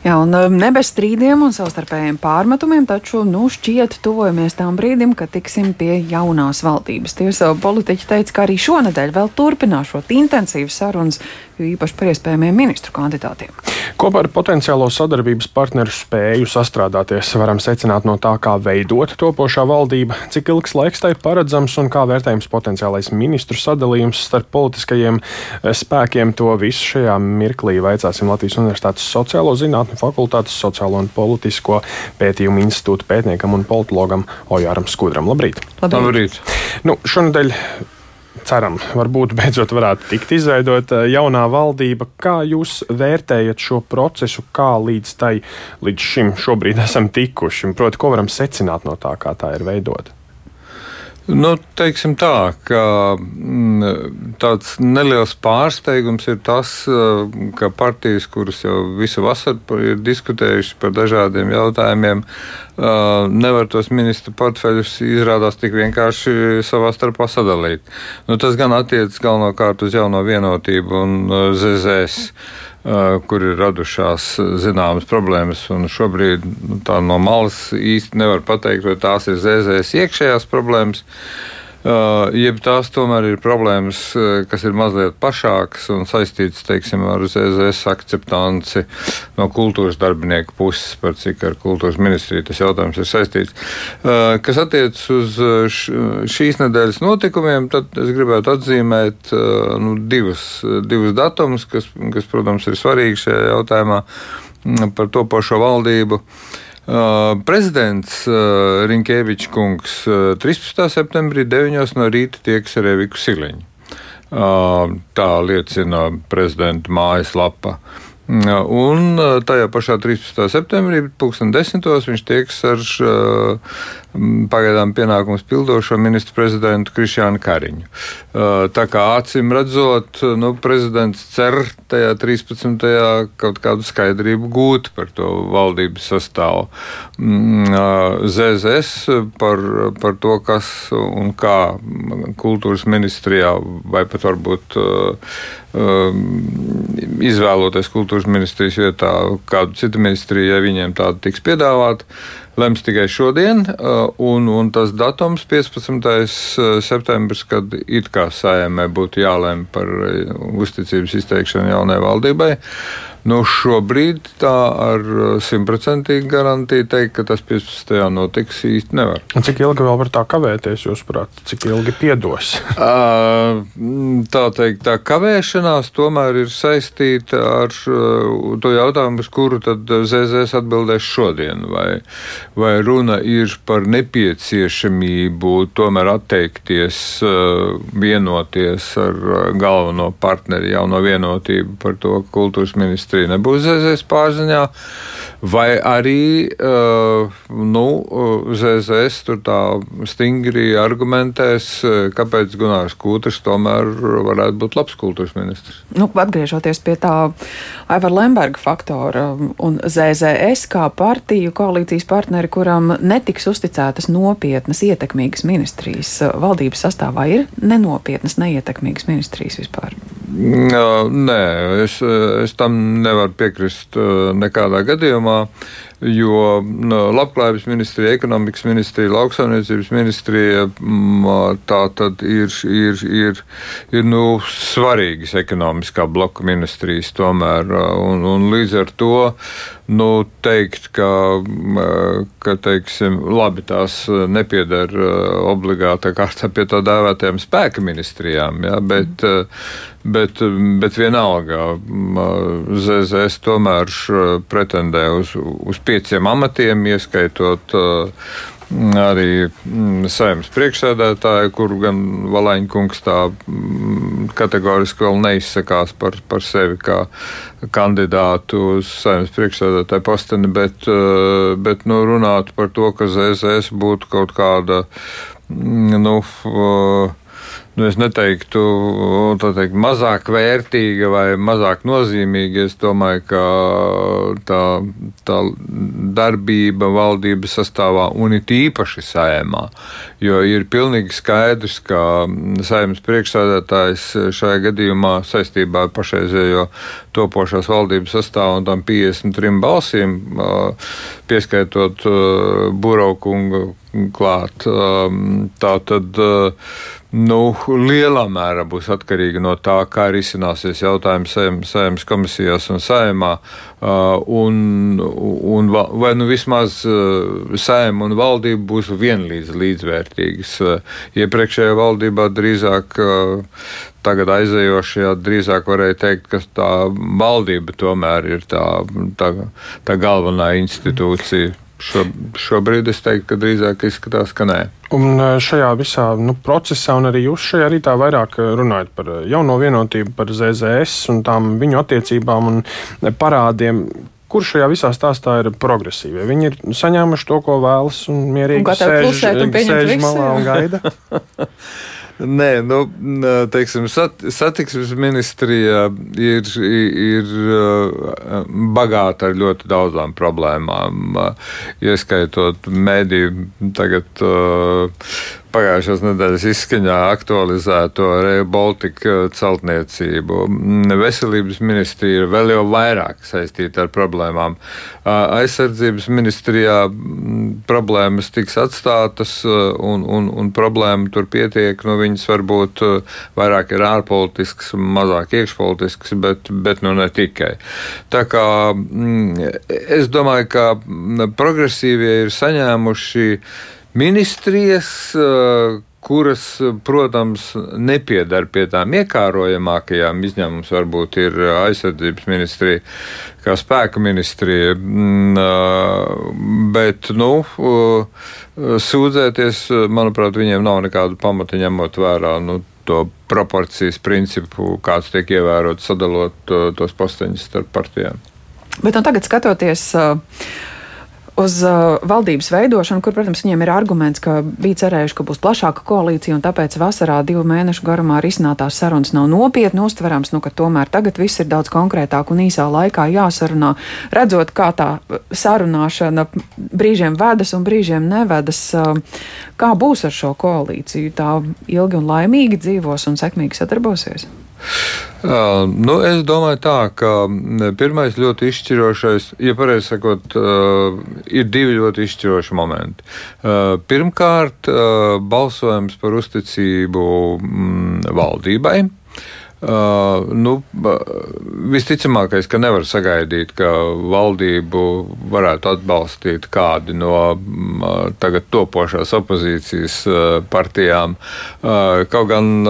Jā, un um, ne bez strīdiem un savstarpējiem pārmetumiem, taču nu, šķiet, tuvojamies tam brīdim, kad tiksim pie jaunās valdības. Tiesa, politiķi teica, ka arī šonadēļ vēl turpināšot intensīvas sarunas, jo īpaši par iespējamiem ministru kandidātiem. Kopā ar potenciālo sadarbības partneru spēju sastrādāties, varam secināt no tā, kā veidot topošā valdība, cik ilgs laiks tai paredzams un kā vērtējams potenciālais ministru sadalījums starp politiskajiem eh, spēkiem. To visu šajā mirklī vaicāsim Latvijas Universitātes sociālo zinātņu zinātņu fakultātes sociālo un politisko pētījumu institūta pētniekam un politologam Ojāram Skudram. Labrīt! Labrīt. Labrīt. Nu, šonadēļ ceram, varbūt beidzot varētu tikt izveidota eh, jaunā valdība. Kā jūs vērtējat šo procesu, kā līdz tai līdz šim šobrīd esam tikuši? Proti, ko varam secināt no tā, kā tā ir veidota? Nu, teiksim tā, ka mm, tāds neliels pārsteigums ir tas, eh, ka partijas, kuras jau visu vasaru ir diskutējušas par dažādiem jautājumiem, eh, nevar tos ministru portfeļus izrādās tik vienkārši savā starpā sadalīt. Nu, tas gan attiecas galvenokārt uz jauno vienotību un ZZS kur ir radušās zināmas problēmas. Šobrīd nu, tā no malas īsti nevar pateikt, vai tās ir ZZS iekšējās problēmas. Uh, jeb tās tomēr ir problēmas, uh, kas ir mazliet plašākas un saistītas teiksim, ar ZZS akceptanci no kultūras darbinieku puses, par cik ar kultūras ministriju tas jautājums ir saistīts. Uh, kas attiecas uz šīs nedēļas notikumiem, tad es gribētu atzīmēt nu, divus, divus datumus, kas, kas, protams, ir svarīgi šajā jautājumā mm, par topošo valdību. Uh, Uh, prezidents uh, Rinkēvičs kungs 13. Uh, septembrī 9. no rīta tieks ar Eviku Siliņu. Tā liecina prezidenta mājaslapa. Un tajā pašā 13. septembrī, 2010. viņš tieks ar pagaidām pienākums pildošo ministru prezidentu Krišānu Kariņu. Tā kā acīm redzot, nu, prezidents cer tajā 13. kaut kādu skaidrību gūt par to valdības sastāvu. ZZS par, par to, kas un kā kultūras ministrijā vai pat varbūt izvēloties kultūras ministrijas vietā kādu citu ministriju, ja viņiem tāda tiks piedāvāta lems tikai šodien, uh, un, un tas datums 15. Uh, septembris, kad it kā sājumē būtu jālem par uh, uzticības izteikšanu jaunai valdībai. Nu, šobrīd tā ar simtprocentīgu garantiju teikt, ka tas 15. notiks īsti nevar. Un cik ilgi vēl var tā kavēties, jūsuprāt, cik ilgi piedos? tā teikt, tā kavēšanās tomēr ir saistīta ar to jautājumu, uz kuru tad ZZS atbildēs šodien. Vai, vai runa ir par nepieciešamību tomēr atteikties, vienoties ar galveno partneri jauno vienotību par to kultūras ministru ministrija nebūs ZZS pārziņā, vai arī uh, nu, ZZS tur tā stingri argumentēs, kāpēc Gunārs Kūters tomēr varētu būt labs kultūras ministrs. Nu, atgriežoties pie tā Aivara Lemberga faktora un ZZS kā partiju koalīcijas partneri, kuram netiks uzticētas nopietnas, ietekmīgas ministrijas, valdības sastāvā ir nenopietnas, neietekmīgas ministrijas vispār. Nē, es, es tam nevaru piekrist uh, nekādā gadījumā jo no, labklājības ministrija, ekonomikas ministrija, lauksaimniecības ministrija mm, tā tad ir, ir, ir, ir nu, svarīgas ekonomiskā bloka ministrijas tomēr. Un, un līdz ar to nu, teikt, ka, ka teiksim, labi, tās nepieder obligātā kārtā pie tā dēvētajām spēka ministrijām, ja, bet, bet, bet vienalga ZZS tomēr pretendē uz, uz pieciem amatiem, ieskaitot uh, arī saimnes priekšsēdētāju, kur gan Valaņkungs tā kategoriski vēl neizsakās par, par sevi kā kandidātu uz saimnes priekšsēdētāju posteni, bet, uh, bet nu, runāt par to, ka ZSS būtu kaut kāda, nu, uh, nu, es neteiktu, teikt, mazāk vērtīga vai mazāk nozīmīga. Es domāju, ka tā, tā darbība valdības sastāvā un it īpaši saimā. Jo ir pilnīgi skaidrs, ka saimnes priekšsādātājs šajā gadījumā saistībā ar pašreizējo topošās valdības sastāvu un tam 53 balsīm, pieskaitot Buraukungu klāt. Tā tad nu, lielā mērā būs atkarīga no tā, kā risināsies jautājums saimnes komisijās un saimā. Uh, un, un, vai nu vismaz uh, saima un valdība būs vienlīdz līdzvērtīgas. Uh, iepriekšējā valdībā drīzāk. Tagad aizējošajā drīzāk varēja teikt, ka tā valdība tomēr ir tā, tā, tā galvenā institūcija. Šo, šobrīd es teiktu, ka drīzāk izskatās, ka nē. Un e, šajā visā nu, procesā, un arī jūs šajā rītā vairāk e, runājat par e, jauno vienotību, par ZZS un tām viņu attiecībām un parādiem. Kurš šajā visā stāstā ir progresīvie? Viņi ir saņēmuši to, ko vēlas, un mierīgi un sēž, sēž malā un gaida. Nē, nu, teiksim, sat, satiksmes ministrija ir, ir bagāta ar ļoti daudzām problēmām, ieskaitot mediju tagad pagājušās nedēļas izskaņā aktualizēto Reju Baltica celtniecību. Veselības ministrija ir vēl jau vairāk saistīta ar problēmām. Aizsardzības ministrijā problēmas tiks atstātas un, un, un problēma tur pietiek. Nu, viņas varbūt vairāk ir ārpolitiskas, mazāk iekšpolitiskas, bet, bet nu ne tikai. Tā kā es domāju, ka progresīvie ir saņēmuši ministrijas, eh, kuras, protams, nepiedara pie tām iekārojamākajām. Izņēmums varbūt ir aizsardzības ministrija, kā spēka ministrija. Mm, eh, bet, nu, eh, sūdzēties, manuprāt, viņiem nav nekādu pamata ņemot vērā. Nu, To proporcijas principu, kāds tiek ievērots, sadalot tos posteņus starp partijām. Bet nu, tagad skatoties uh, uz uh, valdības veidošanu, kur, protams, viņiem ir arguments, ka bija cerējuši, ka būs plašāka koalīcija, un tāpēc vasarā divu mēnešu garumā risinātās sarunas nav nopietni uztverams, nu, ka tomēr tagad viss ir daudz konkrētāk un īsā laikā jāsarunā, redzot, kā tā sarunāšana brīžiem vedas un brīžiem nevedas. Uh, kā būs ar šo koalīciju? Tā ilgi un laimīgi dzīvos un sekmīgi sadarbosies? Uh, nu, es domāju, tā, ka pirmais ļoti izšķirošais, ja pareizi sakot, uh, ir divi ļoti izšķiroši momenti. Uh, pirmkārt, balsojums par uzticību mm, valdībai. Uh, nu, visticamākais, ka nevar sagaidīt, ka valdību varētu atbalstīt kādi no uh, tagad topošās opozīcijas uh, partijām. Kaut gan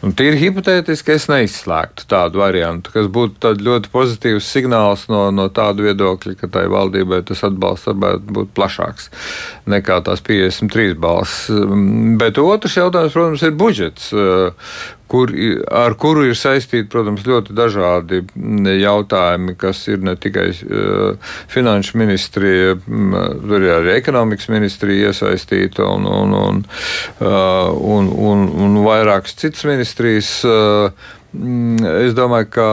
Un tīri hipotētiski es neizslēgtu tādu variantu, kas būtu ļoti pozitīvs signāls no, no tāda viedokļa, ka tai valdībai tas atbalsts varētu būt plašāks nekā tās 53 balss. Bet otrs jautājums, protams, ir budžets kur, ar kuru ir saistīti, protams, ļoti dažādi jautājumi, kas ir ne tikai uh, finanšu ministrija, tur ir arī ekonomikas ministrija iesaistīta un, un, un, uh, un, un, un vairākas citas ministrijas. Uh, es domāju, ka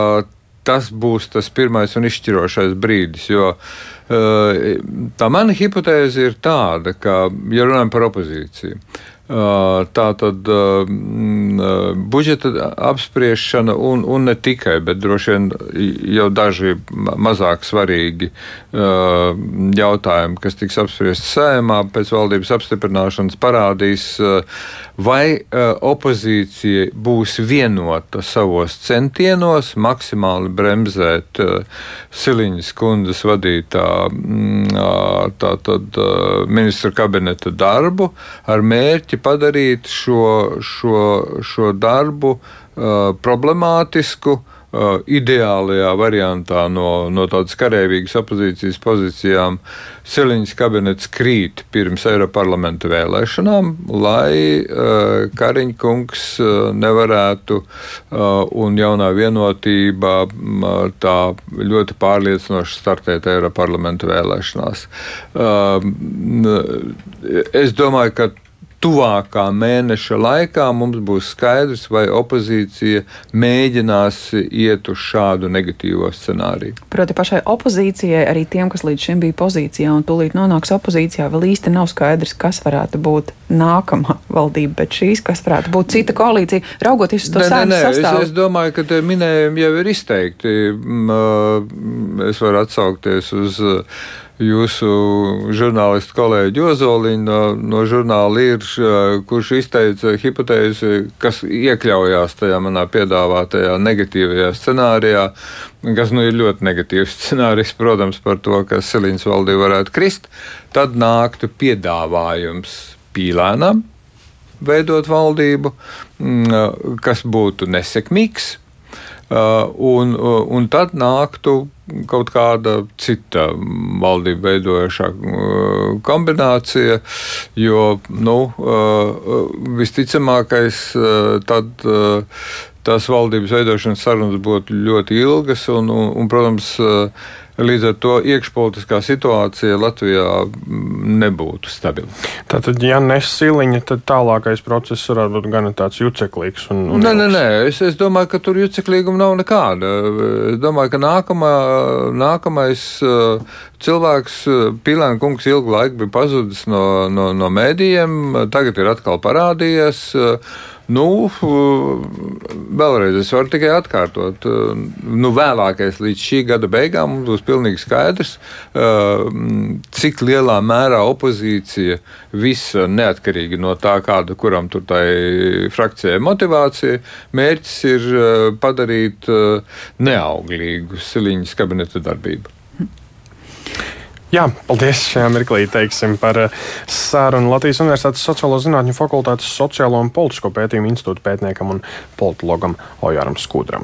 tas būs tas pirmais un izšķirošais brīdis, jo tā mana hipotēze ir tāda, ka, ja runājam par opozīciju, Tā tad budžeta apspriešana un, un ne tikai, bet droši vien jau daži mazāk svarīgi jautājumi, kas tiks apspriesti sējumā pēc valdības apstiprināšanas, parādīs, vai opozīcija būs vienota savos centienos maksimāli bremzēt Siliņas kundzes vadītā tātad ministra kabineta darbu ar mērķi mērķi padarīt šo, šo, šo darbu uh, problemātisku. Uh, ideālajā variantā no, no tādas karavīgas opozīcijas pozīcijām Siliņas kabinets krīt pirms Eiroparlamenta vēlēšanām, lai uh, Kariņkungs uh, nevarētu uh, un jaunā vienotība uh, tā ļoti pārliecinoši startēt Eiroparlamenta vēlēšanās. Uh, es domāju, ka tuvākā mēneša laikā mums būs skaidrs, vai opozīcija mēģinās iet uz šādu negatīvo scenāriju. Proti, pašai opozīcijai, arī tiem, kas līdz šim bija pozīcijā un tūlīt nonāks opozīcijā, vēl īsti nav skaidrs, kas varētu būt nākamā valdība, bet šīs, kas varētu būt cita koalīcija, raugoties uz to sēnu sastāvu. Es, es domāju, ka tie minējumi jau ir izteikti. Es varu atsaukties uz jūsu žurnālistu kolēģi Ozoliņu no, no žurnāla ir, kurš izteica hipotēzi, kas iekļaujās tajā manā piedāvātajā negatīvajā scenārijā, kas nu ir ļoti negatīvs scenārijs, protams, par to, ka Silīnas valdība varētu krist, tad nāktu piedāvājums pīlēnam veidot valdību, kas būtu nesekmīgs. Un, un tad nāktu kaut kāda cita valdība veidojošā uh, kombinācija, jo nu, visticamākais tad tās valdības veidošanas sarunas būtu ļoti ilgas un, un, un protams, Līdz ar to iekšpolitiskā situācija Latvijā mm, nebūtu stabila. Tātad, ja nesiliņa, tad tālākais process varētu būt gan tāds juceklīgs. Un, un nē, nē, nē, es, es domāju, ka tur juceklīguma nav nekāda. Es domāju, ka nākamā, nākamais uh, cilvēks, uh, Pilēna kungs, ilgu laiku bija pazudis no, no, no mēdījiem, tagad ir atkal parādījies. Nu, vēlreiz es varu tikai atkārtot. Nu, vēlākais līdz šī gada beigām mums būs pilnīgi skaidrs, cik lielā mērā opozīcija visa neatkarīgi no tā, kāda kuram tur tai frakcijai motivācija, mērķis ir padarīt neauglīgu Siliņas kabineta darbību. Jā, paldies šajā mirklī teiksim, par eh, sarunu Latvijas Universitātes Sociālo zinātņu fakultātes sociālo un politisko pētījumu institūta pētniekam un politologam Ojāram Skudram.